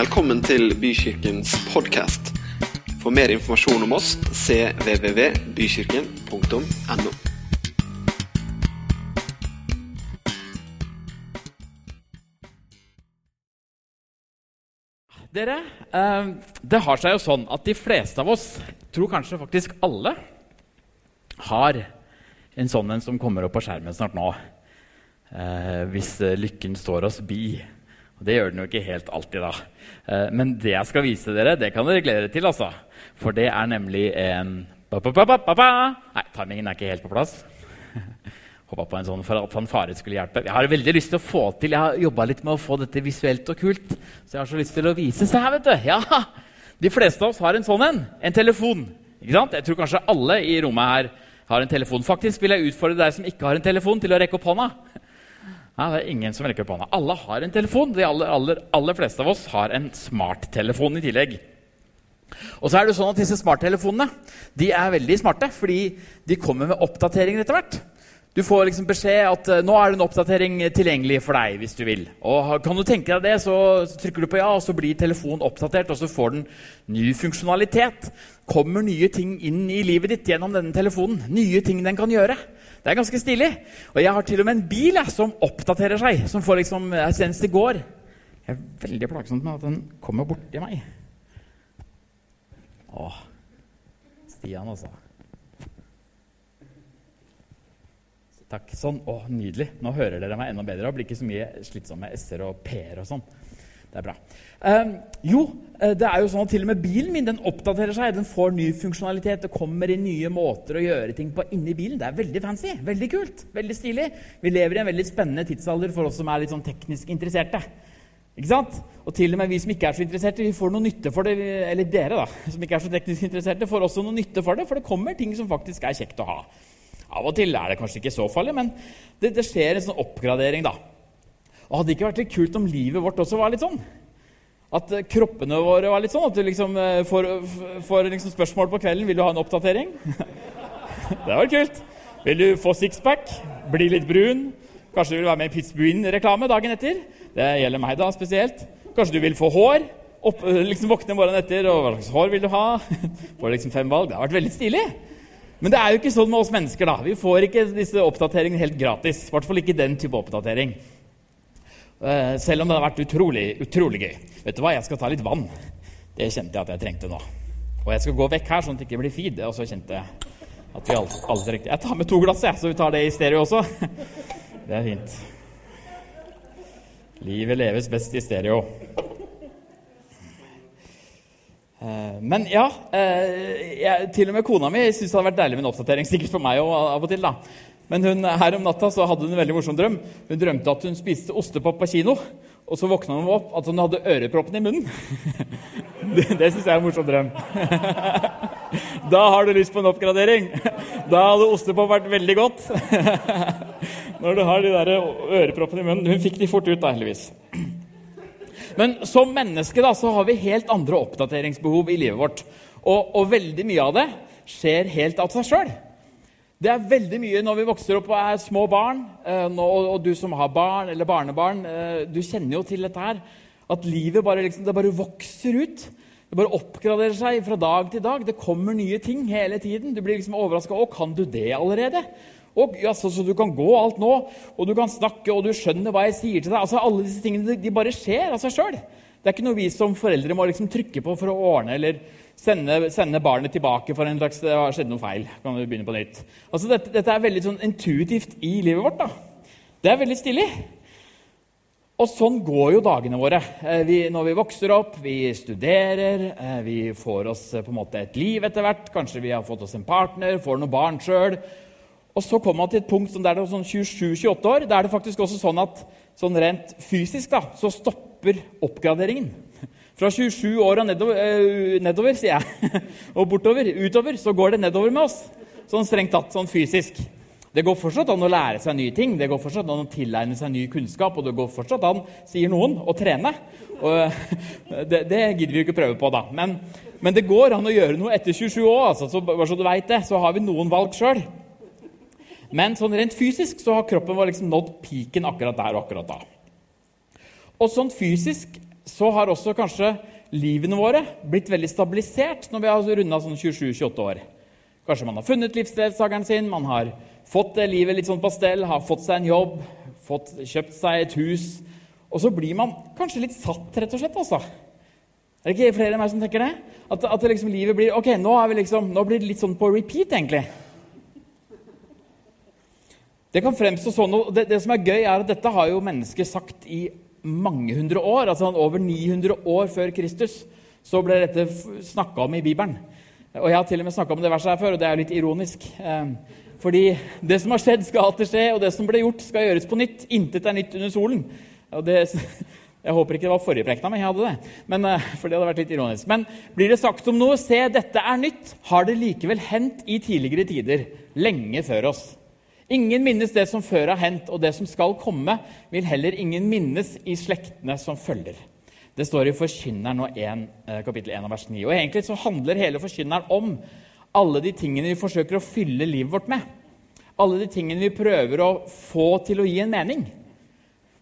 Velkommen til Bykirkens podkast. For mer informasjon om oss cvvvbykirken.no. Dere, eh, det har seg jo sånn at de fleste av oss, tror kanskje faktisk alle, har en sånn en som kommer opp på skjermen snart nå. Eh, hvis lykken står oss bi. Det gjør den jo ikke helt alltid, da. Eh, men det jeg skal vise dere, det kan dere glede dere til, altså. For det er nemlig en ba, ba, ba. Nei, timingen er ikke helt på plass. Håpa på en sånn for at fanfare skulle hjelpe. Jeg har veldig lyst til å få til, jeg har jobba litt med å få dette visuelt og kult. Så jeg har så lyst til å vise. Se her, vet du! Ja, De fleste av oss har en sånn en. En telefon. Ikke sant? Jeg tror kanskje alle i rommet her har en telefon. Faktisk vil jeg utfordre deg som ikke har en telefon, til å rekke opp hånda. Ja, det er ingen som rekker opp hånda. Alle har en telefon. De aller, aller, aller fleste av oss har en smarttelefon i tillegg. Og så er det sånn at Disse smarttelefonene de er veldig smarte, fordi de kommer med oppdateringer etter hvert. Du får liksom beskjed at uh, nå er det en oppdatering tilgjengelig for deg. hvis du vil. Og Kan du tenke deg det, så trykker du på ja, og så blir telefonen oppdatert. Og så får den ny funksjonalitet. Kommer nye ting inn i livet ditt gjennom denne telefonen. Nye ting den kan gjøre. Det er ganske stilig. Og jeg har til og med en bil jeg, som oppdaterer seg. Som får liksom, Senest i går. Jeg er veldig plagsomt med at den kommer borti meg. Åh, Stian, altså. Takk. Sånn. Å, nydelig. Nå hører dere meg enda bedre og blir ikke så mye slitsomme s-er og p-er og sånn. Det er bra. Um, jo, det er jo sånn at til og med bilen min den oppdaterer seg. Den får ny funksjonalitet. Det kommer inn nye måter å gjøre ting på inni bilen. Det er veldig fancy. Veldig kult. Veldig stilig. Vi lever i en veldig spennende tidsalder for oss som er litt sånn teknisk interesserte. Ikke sant? Og til og med vi som ikke er så interesserte, vi får noe nytte for det. Eller dere, da, som ikke er så teknisk interesserte, får også noe nytte for det. For det kommer ting som faktisk er kjekt å ha. Av og til er det kanskje ikke så farlig, men det, det skjer en sånn oppgradering, da. Og hadde det ikke vært litt kult om livet vårt også var litt sånn? At uh, kroppene våre var litt sånn? At du liksom uh, får, får liksom spørsmål på kvelden vil du ha en oppdatering. det var kult. Vil du få sixpack? Bli litt brun? Kanskje du vil være med i Pittsburgh-reklame dagen etter? Det gjelder meg da spesielt. Kanskje du vil få hår? Opp, liksom Våkne morgenen etter, og hva slags hår vil du ha? Får liksom fem valg. Det har vært veldig stilig. Men det er jo ikke sånn med oss mennesker. da. Vi får ikke disse oppdateringene helt gratis. I hvert fall ikke den type oppdatering. Uh, selv om det har vært utrolig, utrolig gøy. Vet du hva, Jeg skal ta litt vann. Det kjente jeg at jeg trengte nå. Og jeg skal gå vekk her, sånn at det ikke blir feed. Og så kjente jeg at vi alle, alle trengte Jeg tar med to glass, jeg, så vi tar det i stereo også. Det er fint. Livet leves best i stereo. Men ja, jeg, til og med kona mi syns det hadde vært deilig med en oppdatering. Sikkert for meg òg, av og til, da. Men hun, her om natta så hadde hun en veldig morsom drøm. Hun drømte at hun spiste ostepop på kino. Og så våkna hun opp at hun hadde øreproppen i munnen. Det, det syns jeg er en morsom drøm. Da har du lyst på en oppgradering. Da hadde ostepop vært veldig godt. Når du har de der øreproppene i munnen. Hun fikk de fort ut, da, heldigvis. Men som menneske da, så har vi helt andre oppdateringsbehov i livet vårt. Og, og veldig mye av det skjer helt av seg sjøl. Det er veldig mye når vi vokser opp og er små barn, eh, og, du som har barn eller barnebarn, eh, du kjenner jo til dette her. At livet bare, liksom, bare vokser ut. Det bare oppgraderer seg fra dag til dag. Det kommer nye ting hele tiden. Du blir liksom overraska. 'Å, kan du det allerede?' Og, ja, så, så, du kan gå alt nå, og du kan snakke, og du skjønner hva jeg sier til deg. Altså, Alle disse tingene de bare skjer av seg sjøl. Det er ikke noe vi som foreldre må liksom trykke på for å ordne eller sende, sende barnet tilbake for en slags det har skjedd noe feil. kan vi begynne på nytt. Altså, dette, dette er veldig sånn intuitivt i livet vårt. da. Det er veldig stilig. Og sånn går jo dagene våre. Eh, vi, når vi vokser opp, vi studerer, eh, vi får oss eh, på en måte et liv etter hvert. Kanskje vi har fått oss en partner, får noen barn sjøl. Og så kommer man til et punkt som det er sånn 27-28 år. Da er det faktisk også sånn at sånn rent fysisk da, så stopper oppgraderingen. Fra 27 år og nedover, øh, nedover, sier jeg, og bortover, utover, så går det nedover med oss. Sånn strengt tatt, sånn fysisk. Det går fortsatt an å lære seg nye ting, det går fortsatt an å tilegne seg ny kunnskap, og det går fortsatt an, sier noen, å trene. Og, det, det, gidder vi jo ikke prøve på, da. Men, men, det går an å gjøre noe etter 27 år. Altså, så, bare så du veit det, så har vi noen valg sjøl. Men sånn rent fysisk så har kroppen vår liksom nådd piken akkurat der og akkurat da. Og sånn fysisk så har også kanskje livene våre blitt veldig stabilisert når vi har runda sånn 27-28 år. Kanskje man har funnet livsledsageren sin, man har fått livet litt sånn på stell, har fått seg en jobb, fått kjøpt seg et hus. Og så blir man kanskje litt satt, rett og slett. altså. Er det ikke flere enn meg som tenker det? At, at liksom, livet blir ok, nå, liksom, nå, blir det litt sånn på repeat, egentlig. Det kan fremstå sånn, og det, det, som er gøy, er at dette har jo mennesker sagt i mange hundre år. altså Over 900 år før Kristus så ble dette snakka om i Bibelen. Og Jeg har til og med snakka om det verset her før, og det er litt ironisk. Eh, fordi det som har skjedd, skal alltid skje, og det som ble gjort, skal gjøres på nytt. Intet er nytt under solen. Det, jeg håper ikke det var forrige prekena men jeg hadde det. Men, eh, for det hadde vært litt ironisk. Men blir det sagt om noe 'se, dette er nytt', har det likevel hendt i tidligere tider. Lenge før oss. Ingen minnes det som før har hendt, og det som skal komme, vil heller ingen minnes i slektene som følger. Det står i Forkynneren 1, eh, kapittel 1 vers 9. Og egentlig så handler hele Forkynneren om alle de tingene vi forsøker å fylle livet vårt med. Alle de tingene vi prøver å få til å gi en mening.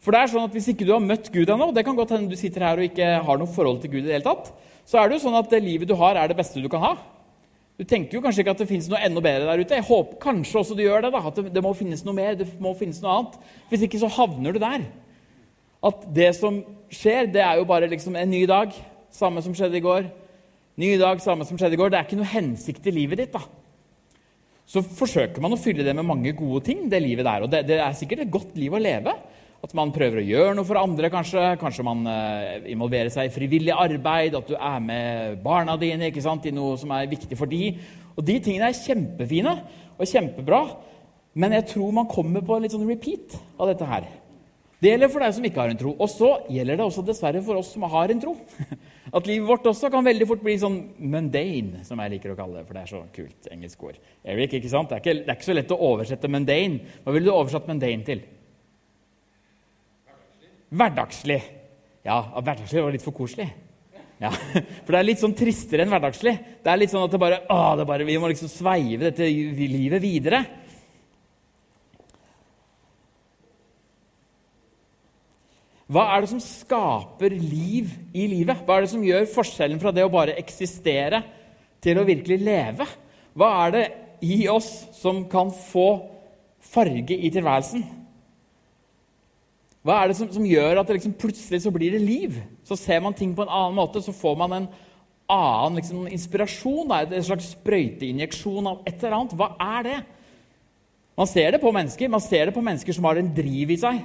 For det er sånn at Hvis ikke du har møtt Gud ennå, det kan godt hende du sitter her og ikke har noe forhold til Gud, i det hele tatt, så er det jo sånn at det livet du har, er det beste du kan ha. Du tenker jo kanskje ikke at det finnes noe enda bedre der ute. Jeg håper kanskje også du gjør det. da, At det, det må finnes noe mer, det må finnes noe annet. Hvis ikke så havner du der. At det som skjer, det er jo bare liksom en ny dag. Samme som skjedde i går. Ny dag, samme som skjedde i går. Det er ikke noe hensikt i livet ditt. da. Så forsøker man å fylle det med mange gode ting, det livet der. Og det, det er sikkert et godt liv å leve. At man prøver å gjøre noe for andre, kanskje. Kanskje man uh, involverer seg i frivillig arbeid. At du er med barna dine ikke sant, i noe som er viktig for de. Og De tingene er kjempefine og kjempebra, men jeg tror man kommer på en litt sånn repeat av dette her. Det gjelder for deg som ikke har en tro. Og så gjelder det også dessverre for oss som har en tro. At livet vårt også kan veldig fort bli sånn mundane, som jeg liker å kalle det. For det er så kult engelsk ord. Eric, ikke sant? Det er ikke, det er ikke så lett å oversette mundane. Hva ville du oversatt mundane til? Hverdagslig. Ja, hverdagslig var litt for koselig. Ja, For det er litt sånn tristere enn hverdagslig. Det er litt sånn at det bare, å, det bare, vi må liksom sveive dette livet videre. Hva er det som skaper liv i livet? Hva er det som gjør forskjellen fra det å bare eksistere til å virkelig leve? Hva er det i oss som kan få farge i tilværelsen? Hva er det som, som gjør at det liksom plutselig så blir det liv? Så ser man ting på en annen måte, så får man en annen liksom, inspirasjon. Da, en slags sprøyteinjeksjon av et eller annet. Hva er det? Man ser det på mennesker. Man ser det på mennesker som har en driv i seg.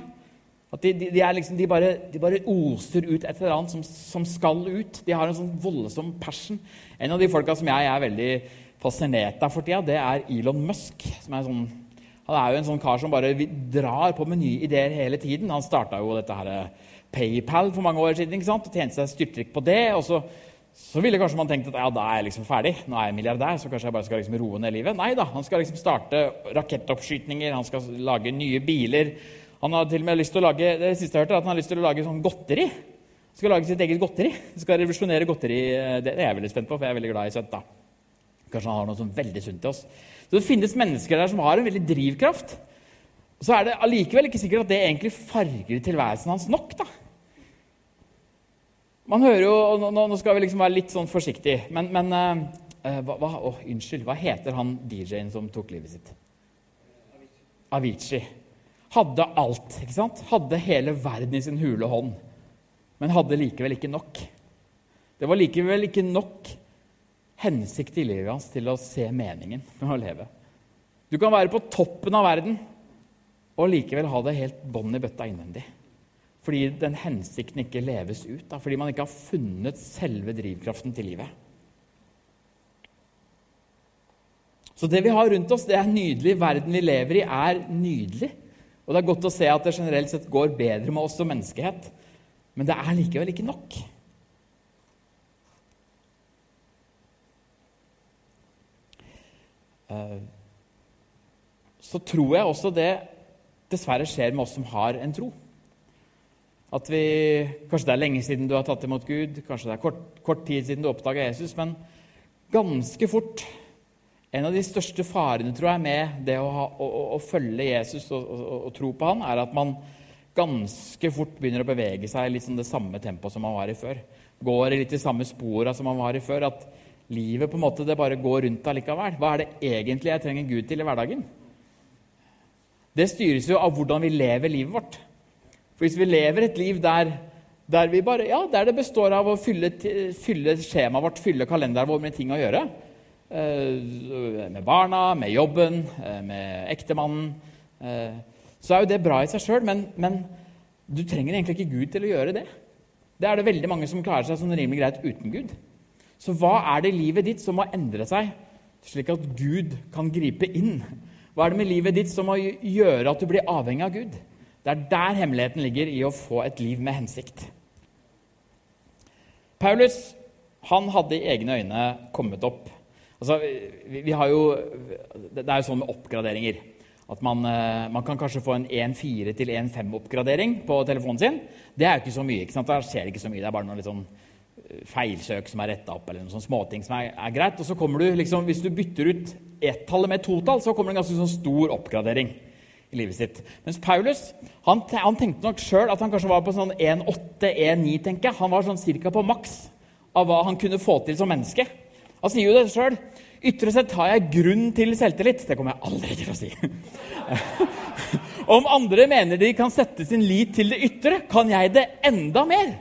At de, de, de, liksom, de bare, bare, oser ut et eller annet som, som, skal ut. De har en sånn voldsom passion. En av de folka som jeg er veldig fascinert av for tida, det er Elon Musk. som er sånn han er jo en sånn kar som bare drar på med nye ideer hele tiden. Han starta jo dette her eh, PayPal for mange år siden ikke sant? og tjente seg styrtrik på det. og så, så ville kanskje man tenkt at ja, da er jeg liksom ferdig. Nå er jeg milliardær, så kanskje jeg bare skal liksom roe ned livet. Nei da, han skal liksom starte rakettoppskytninger, han skal lage nye biler. Han har til og med lyst til å lage det siste jeg hørte, at han har lyst til å lage sånn godteri. Han skal lage sitt eget godteri. Han skal revolusjonere godteri. Eh, det er jeg veldig spent på, for jeg er veldig glad i søtt. Kanskje han har noe sånn veldig sunt til oss. Så Det finnes mennesker der som har en veldig drivkraft. Så er det allikevel ikke sikkert at det egentlig farger tilværelsen hans nok. da. Man hører jo, og Nå, nå skal vi liksom være litt sånn forsiktige, men, men uh, hva, hva, oh, Unnskyld, hva heter han DJ-en som tok livet sitt? Avicii. Hadde alt. ikke sant? Hadde hele verden i sin hule hånd. Men hadde likevel ikke nok. Det var likevel ikke nok hensikt i livet hans til å se meningen med å leve. Du kan være på toppen av verden og likevel ha det helt bånn i bøtta innvendig. Fordi den hensikten ikke leves ut. Da, fordi man ikke har funnet selve drivkraften til livet. Så det vi har rundt oss, det er nydelig. Verden vi lever i, er nydelig. Og det er godt å se at det generelt sett går bedre med oss som menneskehet. Men det er likevel ikke nok. Så tror jeg også det dessverre skjer med oss som har en tro. At vi, Kanskje det er lenge siden du har tatt imot Gud, kanskje det er kort, kort tid siden du oppdaga Jesus, men ganske fort En av de største farene tror jeg, med det å, ha, å, å følge Jesus og, og, og, tro på han, er at man ganske fort begynner å bevege seg i liksom det samme tempoet som man var i før. Går i litt de samme spora som man var i før. At livet på en måte det bare går rundt allikevel. Hva er det egentlig jeg trenger Gud til i hverdagen? Det styres jo av hvordan vi lever livet vårt. For hvis vi lever et liv der, der, bare, ja, der det består av å fylle, fylle skjemaet vårt, fylle kalenderen vår med ting å gjøre, eh, med barna, med jobben, eh, med ektemannen eh, så er jo det bra i seg sjøl, men, men, du trenger egentlig ikke Gud til å gjøre det. Det er det veldig mange som klarer seg sånn rimelig greit uten Gud. Så hva er det i livet ditt som må endre seg, slik at Gud kan gripe inn? Hva er det med livet ditt som må gjøre at du blir avhengig av Gud? Det er der hemmeligheten ligger i å få et liv med hensikt. Paulus han hadde i egne øyne kommet opp. Altså, vi, vi har jo, det er jo sånn med oppgraderinger. At man, eh, man, kan kanskje få en 1.4 til 1.5-oppgradering på telefonen sin. Det er jo ikke så mye. ikke sant? Da skjer det ikke så mye. Det er bare noe litt sånn feilsøk som er retta opp, eller noen sånne småting som er, er, greit. Og så kommer du liksom, Hvis du bytter ut ett-tallet med to-tall, så kommer det en ganske sånn stor oppgradering i livet sitt. Mens Paulus han, han tenkte nok sjøl at han kanskje var på sånn 1.8-1.9. tenker jeg. Han var sånn cirka på maks av hva han kunne få til som menneske. Han sier jo det sjøl. Ytre sett har jeg grunn til selvtillit. Det kommer jeg aldri til å si. Om andre mener de kan sette sin lit til det ytre, kan jeg det enda mer.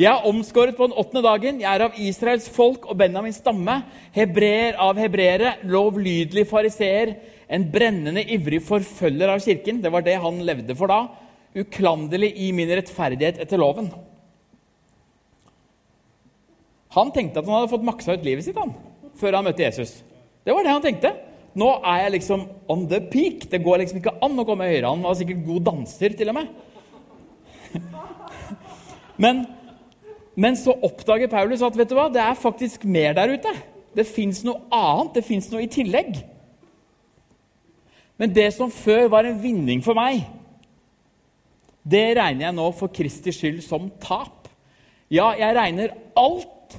Jeg er omskåret på den åttende dagen. Jeg er av Israels folk og Benjamins stamme. Hebreer av hebreere, lovlydelig fariseer, en brennende ivrig forfølger av kirken. Det var det han levde for da. Uklanderlig i min rettferdighet etter loven. Han tenkte at han hadde fått maksa ut livet sitt. han før han møtte Jesus. Det var det han tenkte. Nå er jeg liksom on the peak. Det går liksom ikke an å komme høyere. Han var sikkert god danser, til og med. Men, men så oppdager Paulus at vet du hva, det er faktisk mer der ute. Det fins noe annet. Det fins noe i tillegg. Men det som før var en vinning for meg, det regner jeg nå for Kristi skyld som tap. Ja, jeg regner alt,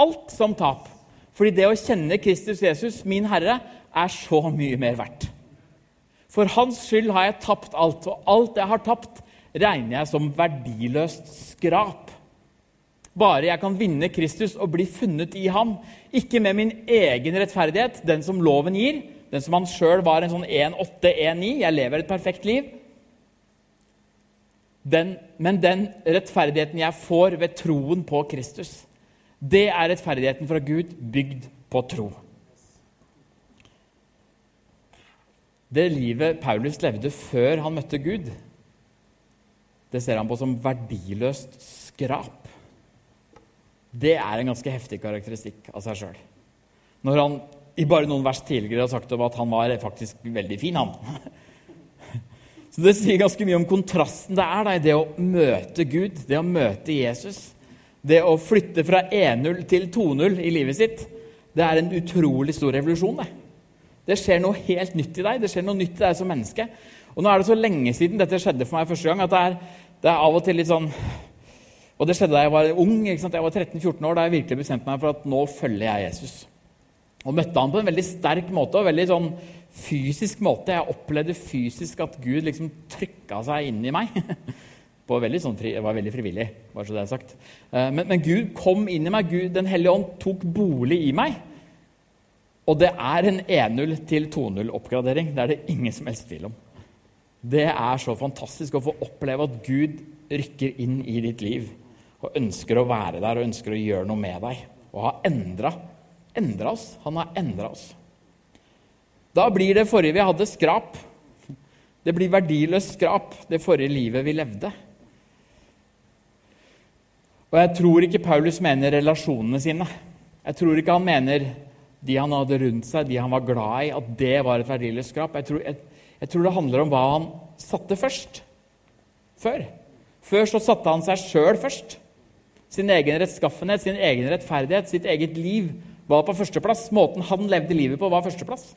alt som tap. Fordi det å kjenne Kristus Jesus, min Herre, er så mye mer verdt. For hans skyld har jeg tapt alt, og alt jeg har tapt, regner jeg som verdiløst skrap. Bare jeg kan vinne Kristus og bli funnet i ham, ikke med min egen rettferdighet, den som loven gir, den som han sjøl var en sånn 1-8-1-9, jeg lever et perfekt liv. Den, men den rettferdigheten jeg får ved troen på Kristus. Det er rettferdigheten fra Gud bygd på tro. Det livet Paulus levde før han møtte Gud, det ser han på som verdiløst skrap. Det er en ganske heftig karakteristikk av seg sjøl. Når han i bare noen vers tidligere har sagt om at han var faktisk veldig fin, han. Så Det sier ganske mye om kontrasten det er da, i det å møte Gud, det å møte Jesus det å flytte fra 1-0 til 2-0 i livet sitt, det er en utrolig stor revolusjon. Det. det skjer noe helt nytt i deg. Det skjer noe nytt i deg som menneske. Og nå er det så lenge siden dette skjedde for meg første gang, at det er, det er av og til litt sånn Og det skjedde da jeg var ung. Jeg var 13-14 år da jeg virkelig bestemte meg for at nå følger jeg Jesus. Og møtte han på en veldig sterk måte og veldig sånn fysisk måte. Jeg opplevde fysisk at Gud liksom trykka seg inn i meg. sånn fri, var veldig frivillig. bare så det er sagt. Eh, men, men, Gud kom inn i meg. Gud, Den hellige ånd tok bolig i meg. Og det er en 1-0 til 2-0-oppgradering. Det er det ingen som helst tvil om. Det er så fantastisk å få oppleve at Gud rykker inn i ditt liv og ønsker å være der og ønsker å gjøre noe med deg. Og har endra, endra oss. Han har endra oss. Da blir det forrige vi hadde, skrap. Det blir verdiløst skrap, det forrige livet vi levde. Og jeg tror ikke Paulus mener relasjonene sine. Jeg tror ikke han mener de han hadde rundt seg, de han var glad i, at det var et verdiløst skrap. Jeg tror, jeg, jeg tror det handler om hva han satte først. Før. Før så satte han seg sjøl først. Sin egen rettskaffenhet, sin egen rettferdighet, sitt eget liv var på førsteplass. Måten han levde livet på, var førsteplass.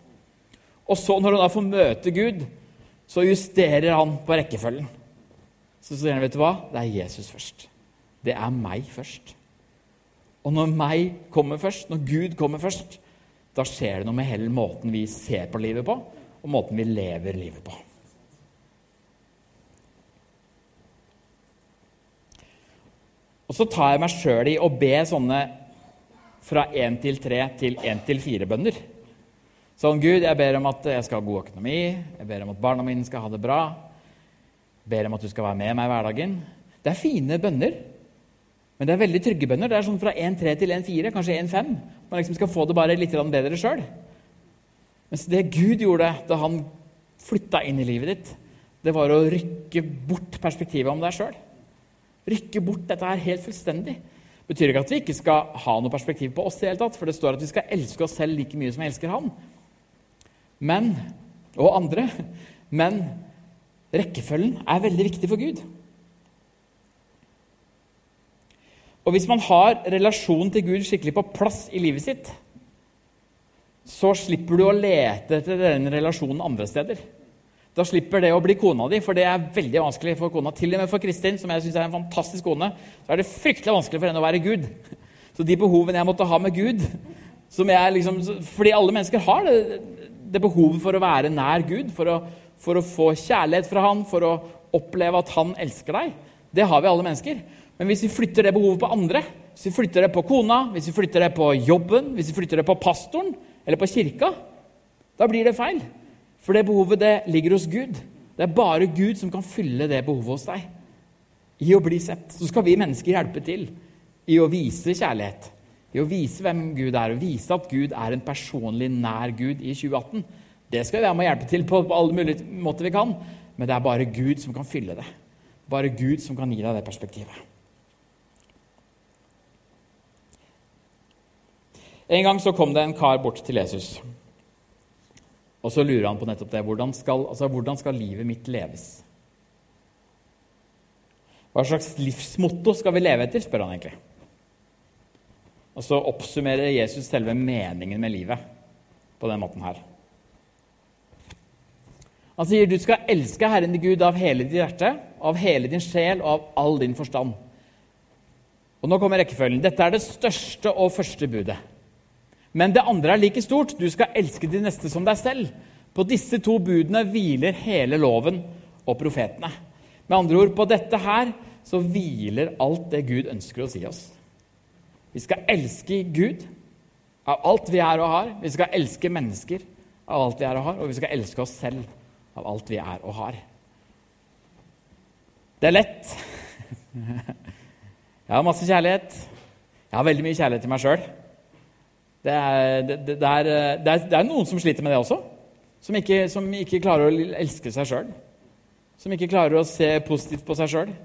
Og så, når han da får møte Gud, så justerer han på rekkefølgen. Så sier han, vet du hva? Det er Jesus først det er meg først. Og når meg kommer først, når Gud kommer først, da skjer det noe med hele måten vi ser på livet på, og måten vi lever livet på. Og så tar jeg meg sjøl i å be sånne fra én til tre til én til fire bønder. Sånn, Gud, jeg ber om at jeg skal ha god økonomi, jeg ber om at barna mine skal ha det bra. Jeg ber om at du skal være med meg i hverdagen. Det er fine bønner, men det er veldig trygge bønner. Det er sånn fra 1-3 til 1-4, kanskje 1-5. Man liksom skal få det bare litt bedre sjøl. Mens det Gud gjorde da han flytta inn i livet ditt, det var å rykke bort perspektivet om deg sjøl. Rykke bort dette her helt fullstendig. Betyr ikke at vi ikke skal ha noe perspektiv på oss, i hele tatt, for det står at vi skal elske oss selv like mye som vi elsker Han. Men, og andre. Men rekkefølgen er veldig viktig for Gud. Og hvis man har relasjonen til Gud skikkelig på plass i livet sitt, så slipper du å lete etter den relasjonen andre steder. Da slipper det å bli kona di, for det er veldig vanskelig for kona. Til og med for Kristin, som jeg synes er en fantastisk kone, så er det fryktelig vanskelig for henne å være Gud. Så de behovene jeg måtte ha med Gud liksom, Fordi alle mennesker har det, det, behovet for å være nær Gud, for å, for å få kjærlighet fra Han, for å oppleve at Han elsker deg. Det har vi alle mennesker. Men hvis vi flytter det behovet på andre, hvis vi flytter det på kona, hvis vi flytter det på jobben, hvis vi flytter det på pastoren eller på kirka, da blir det feil. For det behovet det ligger hos Gud. Det er bare Gud som kan fylle det behovet hos deg. I å bli sett. Så skal vi mennesker hjelpe til i å vise kjærlighet. I å vise hvem Gud er, og vise at Gud er en personlig nær Gud i 2018. Det skal vi være med å hjelpe til på, på alle mulige måter vi kan, men det er bare Gud som kan fylle det. Bare Gud som kan gi deg det perspektivet. En gang så kom det en kar bort til Jesus. Og så lurer han på nettopp det. Hvordan skal, altså, hvordan skal livet mitt leves? Hva slags livsmotto skal vi leve etter, spør han egentlig. Og så oppsummerer Jesus selve meningen med livet på den måten her. Han sier du skal elske Herren din Gud av hele ditt hjerte, av hele din sjel og av all din forstand. Og nå kommer rekkefølgen. Dette er det største og første budet. Men det andre er like stort. Du skal elske de neste som deg selv. På disse to budene hviler hele loven og profetene. Med andre ord, på dette her så hviler alt det Gud ønsker å si oss. Vi skal elske Gud av alt vi er og har. Vi skal elske mennesker av alt vi er og har. Og vi skal elske oss selv av alt vi er og har. Det er lett. Jeg har masse kjærlighet. Jeg har veldig mye kjærlighet til meg sjøl. Det er, det, det, er, er, det er, noen som sliter med det også. Som ikke, som ikke klarer å elske seg sjøl. Som ikke klarer å se positivt på seg sjøl.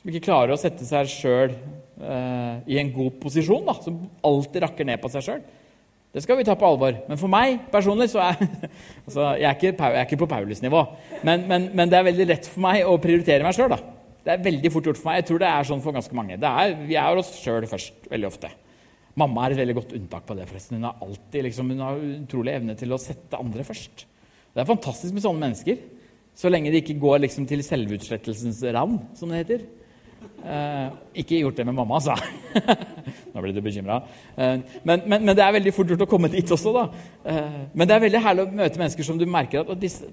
Som ikke klarer å sette seg sjøl eh, i en god posisjon. Da, som alltid rakker ned på seg sjøl. Det skal vi ta på alvor. Men for meg personlig så er altså, jeg, er ikke, jeg er ikke på Paulus-nivå. Men, men, men, det er veldig lett for meg å prioritere meg sjøl. Det er veldig fort gjort for meg. Jeg tror det er sånn for ganske mange. Er, vi er oss sjøl først veldig ofte. Mamma er et veldig godt unntak på det. forresten. Hun har alltid liksom, hun har utrolig evne til å sette andre først. Det er fantastisk med sånne mennesker. Så lenge de ikke går liksom, til selvutslettelsens ravn, som det heter. Eh, ikke gjort det med mamma, altså. Nå ble du bekymra. Eh, men, men, men, det er veldig fort gjort å komme dit også. da. Eh, men det er veldig herlig å møte mennesker som du merker at disse,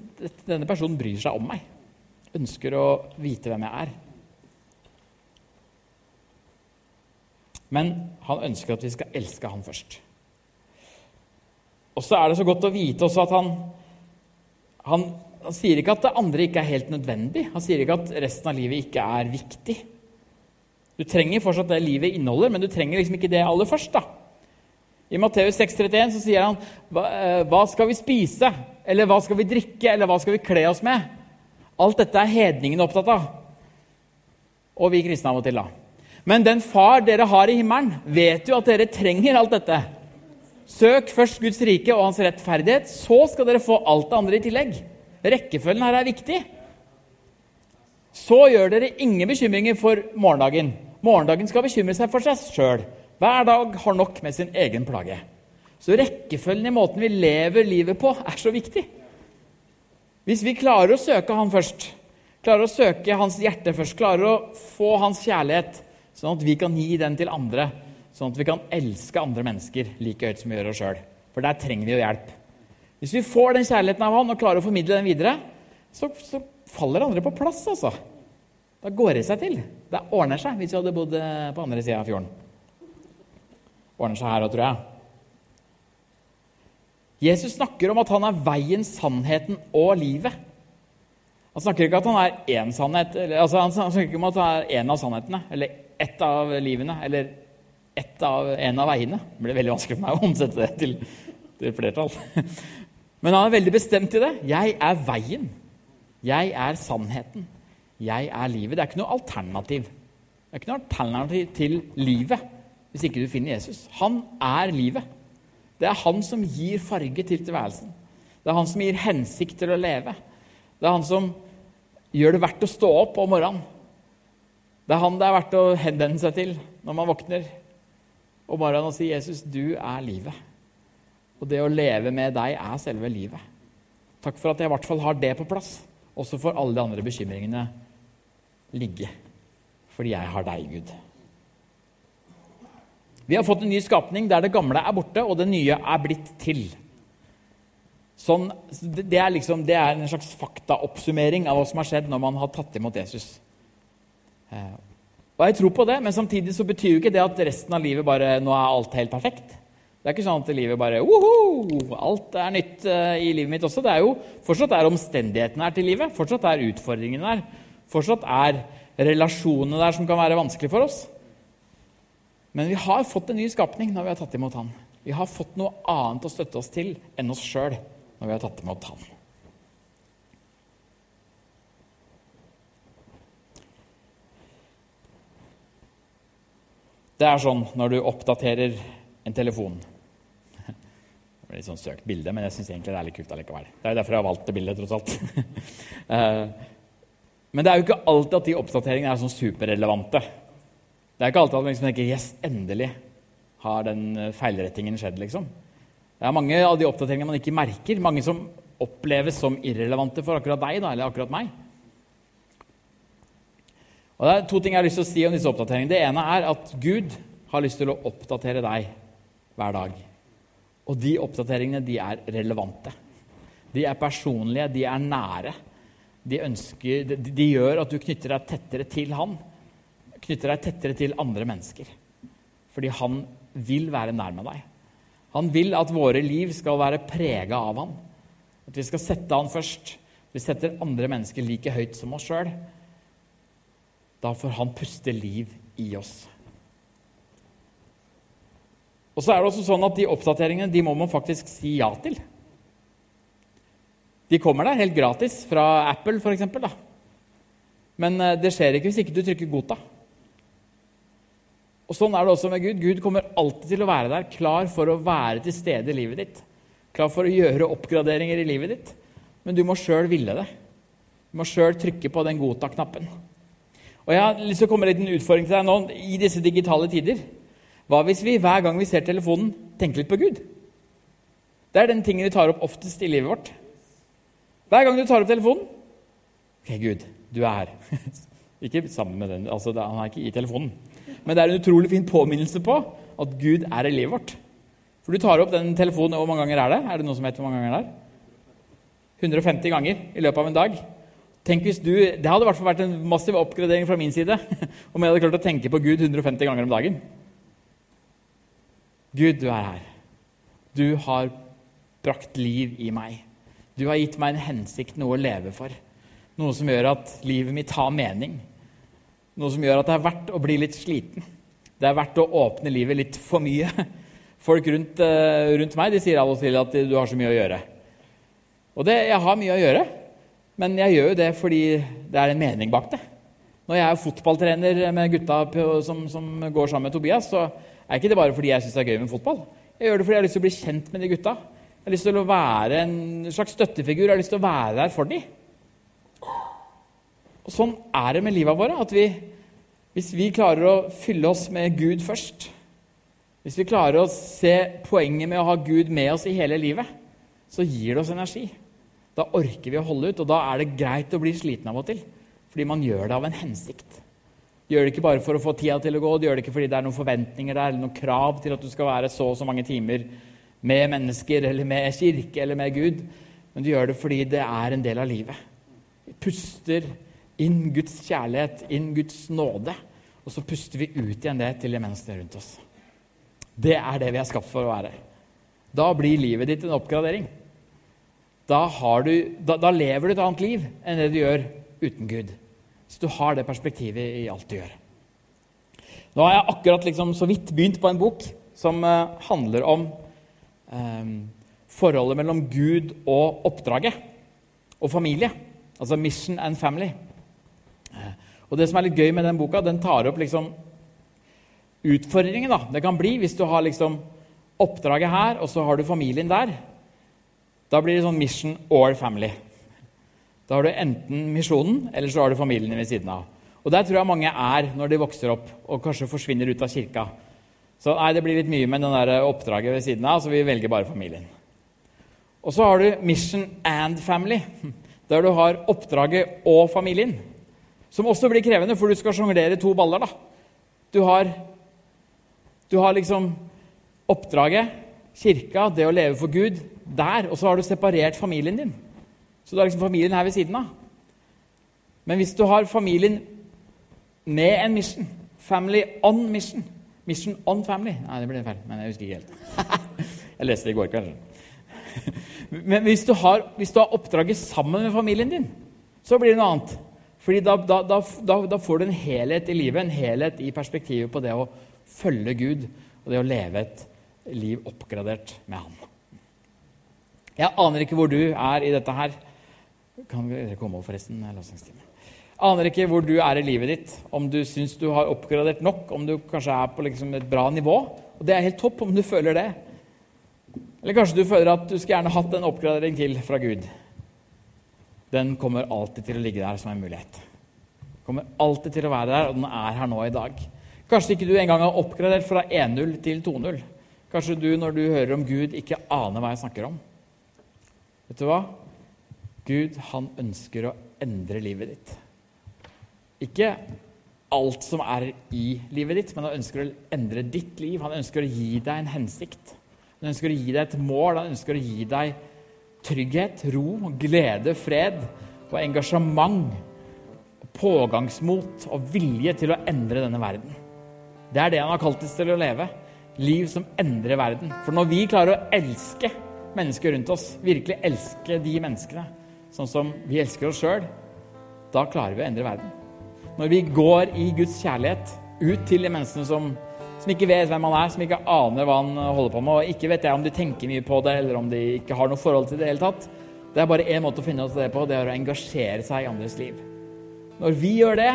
denne personen bryr seg om meg. Ønsker å vite hvem jeg er. Men han ønsker at vi skal elske han først. Og så er det så godt å vite også at han, han, han sier ikke at det andre ikke er helt nødvendig. Han sier ikke at resten av livet ikke er viktig. Du trenger fortsatt det livet inneholder, men du trenger liksom ikke det aller først. da. I Matteus 6,31 så sier han hva, eh, skal vi spise? Eller hva skal vi drikke? Eller hva skal vi kle oss med? Alt dette er hedningene opptatt av. Og vi kristne av og til, da. Men den far dere har i himmelen, vet jo at dere trenger alt dette. Søk først Guds rike og hans rettferdighet, så skal dere få alt det andre i tillegg. Rekkefølgen her er viktig. Så gjør dere ingen bekymringer for morgendagen. Morgendagen skal bekymre seg for seg sjøl. Hver dag har nok med sin egen plage. Så rekkefølgen i måten vi lever livet på, er så viktig. Hvis vi klarer å søke Han først, klarer å søke Hans hjerte først, klarer å få Hans kjærlighet, sånn at vi kan gi den til andre. Sånn at vi kan elske andre mennesker like høyt som vi gjør oss sjøl. For der trenger vi jo hjelp. Hvis vi får den kjærligheten av han og klarer å formidle den videre, så, så faller andre på plass. altså. Da går det seg til. Det ordner seg hvis vi hadde bodd eh, på andre sida av fjorden. Ordner seg her òg, tror jeg. Jesus snakker om at han er veien, sannheten og livet. Han snakker ikke at han er én sannhet, eller, altså han snakker ikke om at han er én av sannhetene, eller ett av livene, eller av, en av veiene. Det ble veldig vanskelig for meg å omsette det til, til flertall. Men han er veldig bestemt i det. Jeg er veien. Jeg er sannheten. Jeg er livet. Det er ikke noe alternativ. Det er ikke noe alternativ til livet hvis ikke du finner Jesus. Han er livet. Det er han som gir farge til tilværelsen. Det er han som gir hensikt til å leve. Det er han som gjør det verdt å stå opp om morgenen. Det er han det er verdt å henvende seg til når man våkner Og bare han og sier 'Jesus, du er livet'. Og det å leve med deg er selve livet. Takk for at jeg i hvert fall har det på plass. Også for alle de andre bekymringene ligge. Fordi jeg har deg, Gud. Vi har fått en ny skapning der det gamle er borte, og det nye er blitt til. Sånn, det, er liksom, det er en slags faktaoppsummering av hva som har skjedd når man har tatt imot Jesus. Eh, og Jeg tror på det, men samtidig så betyr jo ikke det at resten av livet bare nå er alt helt perfekt. Det er ikke sånn at livet bare Woho! Alt er nytt uh, i livet mitt også. Det er jo Fortsatt er omstendighetene her til livet. Fortsatt er utfordringene der. Fortsatt er relasjonene der som kan være vanskelig for oss. Men vi har fått en ny skapning når vi har tatt imot Han. Vi har fått noe annet å støtte oss til enn oss sjøl når vi har tatt imot Han. Det er sånn når du oppdaterer en telefon. Det blir litt sånn søkt bilde, men jeg syns egentlig det er litt kult allikevel. Det er derfor jeg har valgt det bildet, tross alt. Eh, men det er jo ikke alltid at de oppdateringene er sånn superrelevante. Det er ikke alltid at man liksom tenker 'yes, endelig har den eh, feilrettingen skjedd'. liksom. Det er mange av de oppdateringene man ikke merker. Mange som oppleves som irrelevante for akkurat deg da, eller akkurat meg. Og Det er to ting jeg har lyst til å si om disse oppdateringene. Det ene er at Gud har lyst til å oppdatere deg hver dag. Og de oppdateringene de er relevante. De er personlige, de er nære. De, ønsker, de, de gjør at du knytter deg tettere til Han knytter deg tettere til andre mennesker. Fordi han vil være nær med deg. Han vil at våre liv skal være prega av han. At vi skal sette han først. Vi setter andre mennesker like høyt som oss sjøl. Da får han puste liv i oss. Og så er det også sånn at De oppdateringene de må man faktisk si ja til. De kommer der helt gratis fra Apple, f.eks. Men eh, det skjer ikke hvis ikke du trykker 'godta'. Og Sånn er det også med Gud. Gud kommer alltid til å være der, klar for å være til stede i livet ditt. Klar for å gjøre oppgraderinger i livet ditt. Men du må sjøl ville det. Du må sjøl trykke på den godta-knappen. Og Jeg har lyst til å komme med en utfordring til deg nå i disse digitale tider. Hva hvis vi hver gang vi ser telefonen, tenker litt på Gud? Det er den tingen vi tar opp oftest i livet vårt. Hver gang du tar opp telefonen Ok, Gud, du er her. ikke sammen med den, altså Han er ikke i telefonen. Men det er en utrolig fin påminnelse på at Gud er i livet vårt. For du tar opp den telefonen, Hvor mange ganger er det? Er det noen som vet hvor mange ganger det er? 150 ganger i løpet av en dag. Tenk hvis du, Det hadde i hvert fall vært en massiv oppgradering fra min side om jeg hadde klart å tenke på Gud 150 ganger om dagen. Gud, du er her. Du har brakt liv i meg. Du har gitt meg en hensikt, noe å leve for. Noe som gjør at livet mitt har mening. Noe som gjør at det er verdt å bli litt sliten. Det er verdt å åpne livet litt for mye. Folk rundt, eh, rundt meg de sier av og til at du har så mye å gjøre. Og det, jeg har mye å gjøre, men jeg gjør jo det fordi det er en mening bak det. Når jeg er fotballtrener med gutta som, som går sammen med Tobias, så er ikke det bare fordi jeg syns det er gøy med fotball. Jeg gjør det fordi jeg har lyst til å bli kjent med de gutta. Jeg har lyst til å være en slags støttefigur. Jeg har lyst til å være der for dem. Og Sånn er det med livet våre. at vi, Hvis vi klarer å fylle oss med Gud først, hvis vi klarer å se poenget med å ha Gud med oss i hele livet, så gir det oss energi. Da orker vi å holde ut, og da er det greit å bli sliten av og til. Fordi man gjør det av en hensikt. Gjør det ikke bare for å få tida til å gå, du gjør det ikke fordi det er noen forventninger der, eller noen krav til at du skal være så og så mange timer med mennesker eller med kirke eller med Gud, men du gjør det fordi det er en del av livet. Vi puster inn Guds kjærlighet, inn Guds nåde. Og så puster vi ut igjen det til de menneskene rundt oss. Det er det vi er skapt for å være. Da blir livet ditt en oppgradering. Da, du, da, da lever du et annet liv enn det du gjør uten Gud. Så du har det perspektivet i alt du gjør. Nå har jeg akkurat liksom så vidt begynt på en bok som uh, handler om um, forholdet mellom Gud og oppdraget og familie. Altså mission and family. Uh, og det som er litt gøy med den boka, den tar opp liksom utfordringen da. det kan bli hvis du har liksom oppdraget her, og så har du familien der. Da blir det sånn mission or family. Da har du enten misjonen, eller så har du familien ved siden av. Og Der tror jeg mange er når de vokser opp og kanskje forsvinner ut av kirka. Så nei, det blir litt mye med den der oppdraget ved siden av, så vi velger bare familien. Og så har du mission and family, der du har oppdraget og familien. Som også blir krevende, for du skal sjonglere to baller. da. Du har, du har liksom oppdraget, kirka, det å leve for Gud, der. Og så har du separert familien din. Så du har liksom familien her ved siden av. Men hvis du har familien med en mission, family on mission Mission on family Nei, det ble feil, men jeg husker ikke helt. jeg leste det i går, kanskje. Men hvis du, har, hvis du har oppdraget sammen med familien din, så blir det noe annet. Fordi da, da, da, da, får du en helhet i livet, en helhet i perspektivet på det å følge Gud og det å leve et liv oppgradert med Han. Jeg aner ikke hvor du er i dette her. Kan dere komme over, forresten? Aner ikke hvor du er i livet ditt, om du syns du har oppgradert nok, om du kanskje er på liksom et bra nivå. Og det er helt topp om du føler det. Eller kanskje du føler at du skulle gjerne hatt en oppgradering til fra Gud. Den kommer alltid til å ligge der som en mulighet. Kommer alltid til å være der, og den er her nå i dag. Kanskje ikke du engang har oppgradert fra 1-0 til 2-0. Kanskje du, når du hører om Gud, ikke aner hva jeg snakker om. Vet du hva? Gud han ønsker å endre livet ditt. Ikke alt som er i livet ditt, men han ønsker å endre ditt liv. Han ønsker å gi deg en hensikt. Han ønsker å gi deg et mål. Han ønsker å gi deg trygghet, ro, glede, fred og engasjement. Pågangsmot og vilje til å endre denne verden. Det er det han har kalt oss til å leve. Liv som endrer verden. For når vi klarer å elske mennesker rundt oss, virkelig elske de menneskene sånn som vi elsker oss sjøl, da klarer vi å endre verden. Når vi går i Guds kjærlighet ut til de menneskene som, som ikke vet hvem han er, som ikke aner hva han holder på med, og ikke vet jeg om de tenker mye på det, eller om de ikke har noe forhold til det i det hele tatt. Det er bare én måte å finne ut det på, det er å engasjere seg i andres liv. Når vi gjør det,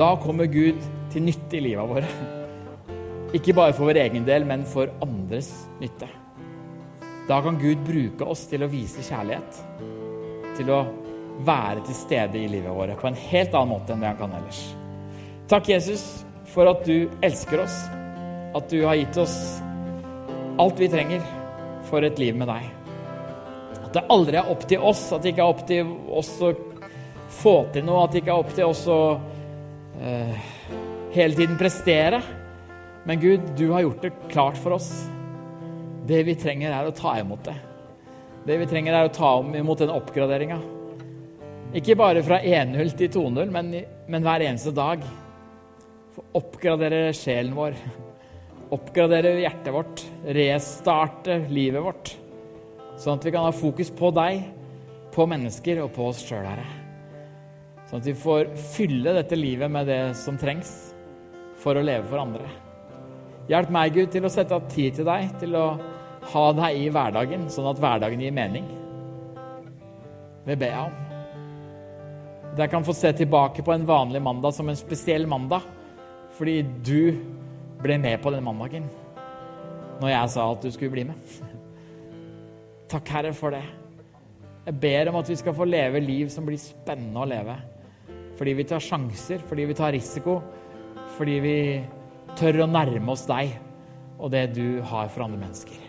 da kommer Gud til nytte i livet vårt. Ikke bare for vår egen del, men for andres nytte. Da kan Gud bruke oss til å vise kjærlighet til å være til stede i livet vårt på en helt annen måte enn det han kan ellers. Takk, Jesus, for at du elsker oss, at du har gitt oss alt vi trenger for et liv med deg. At det aldri er opp til oss, at det ikke er opp til oss å få til noe, at det ikke er opp til oss å uh, hele tiden prestere. Men Gud, du har gjort det klart for oss. Det vi trenger, er å ta imot det. Det vi trenger, er å ta imot den oppgraderinga. Ikke bare fra 1-0 til 2-0, men, men, hver eneste dag. For oppgradere sjelen vår. Oppgradere hjertet vårt. Restarte livet vårt. Sånn at vi kan ha fokus på deg, på mennesker og på oss sjøl, Herre. Sånn at vi får fylle dette livet med det som trengs for å leve for andre. Hjelp meg, Gud, til å sette av tid til deg, til å ha deg i hverdagen, sånn at hverdagen gir mening. Det ber jeg om. At jeg kan få se tilbake på en vanlig mandag som en spesiell mandag, fordi du ble med på den mandagen når jeg sa at du skulle bli med. Takk, Herre, for det. Jeg ber om at vi skal få leve liv som blir spennende å leve. Fordi vi tar sjanser, fordi vi tar risiko, fordi vi tør å nærme oss deg og det du har for andre mennesker.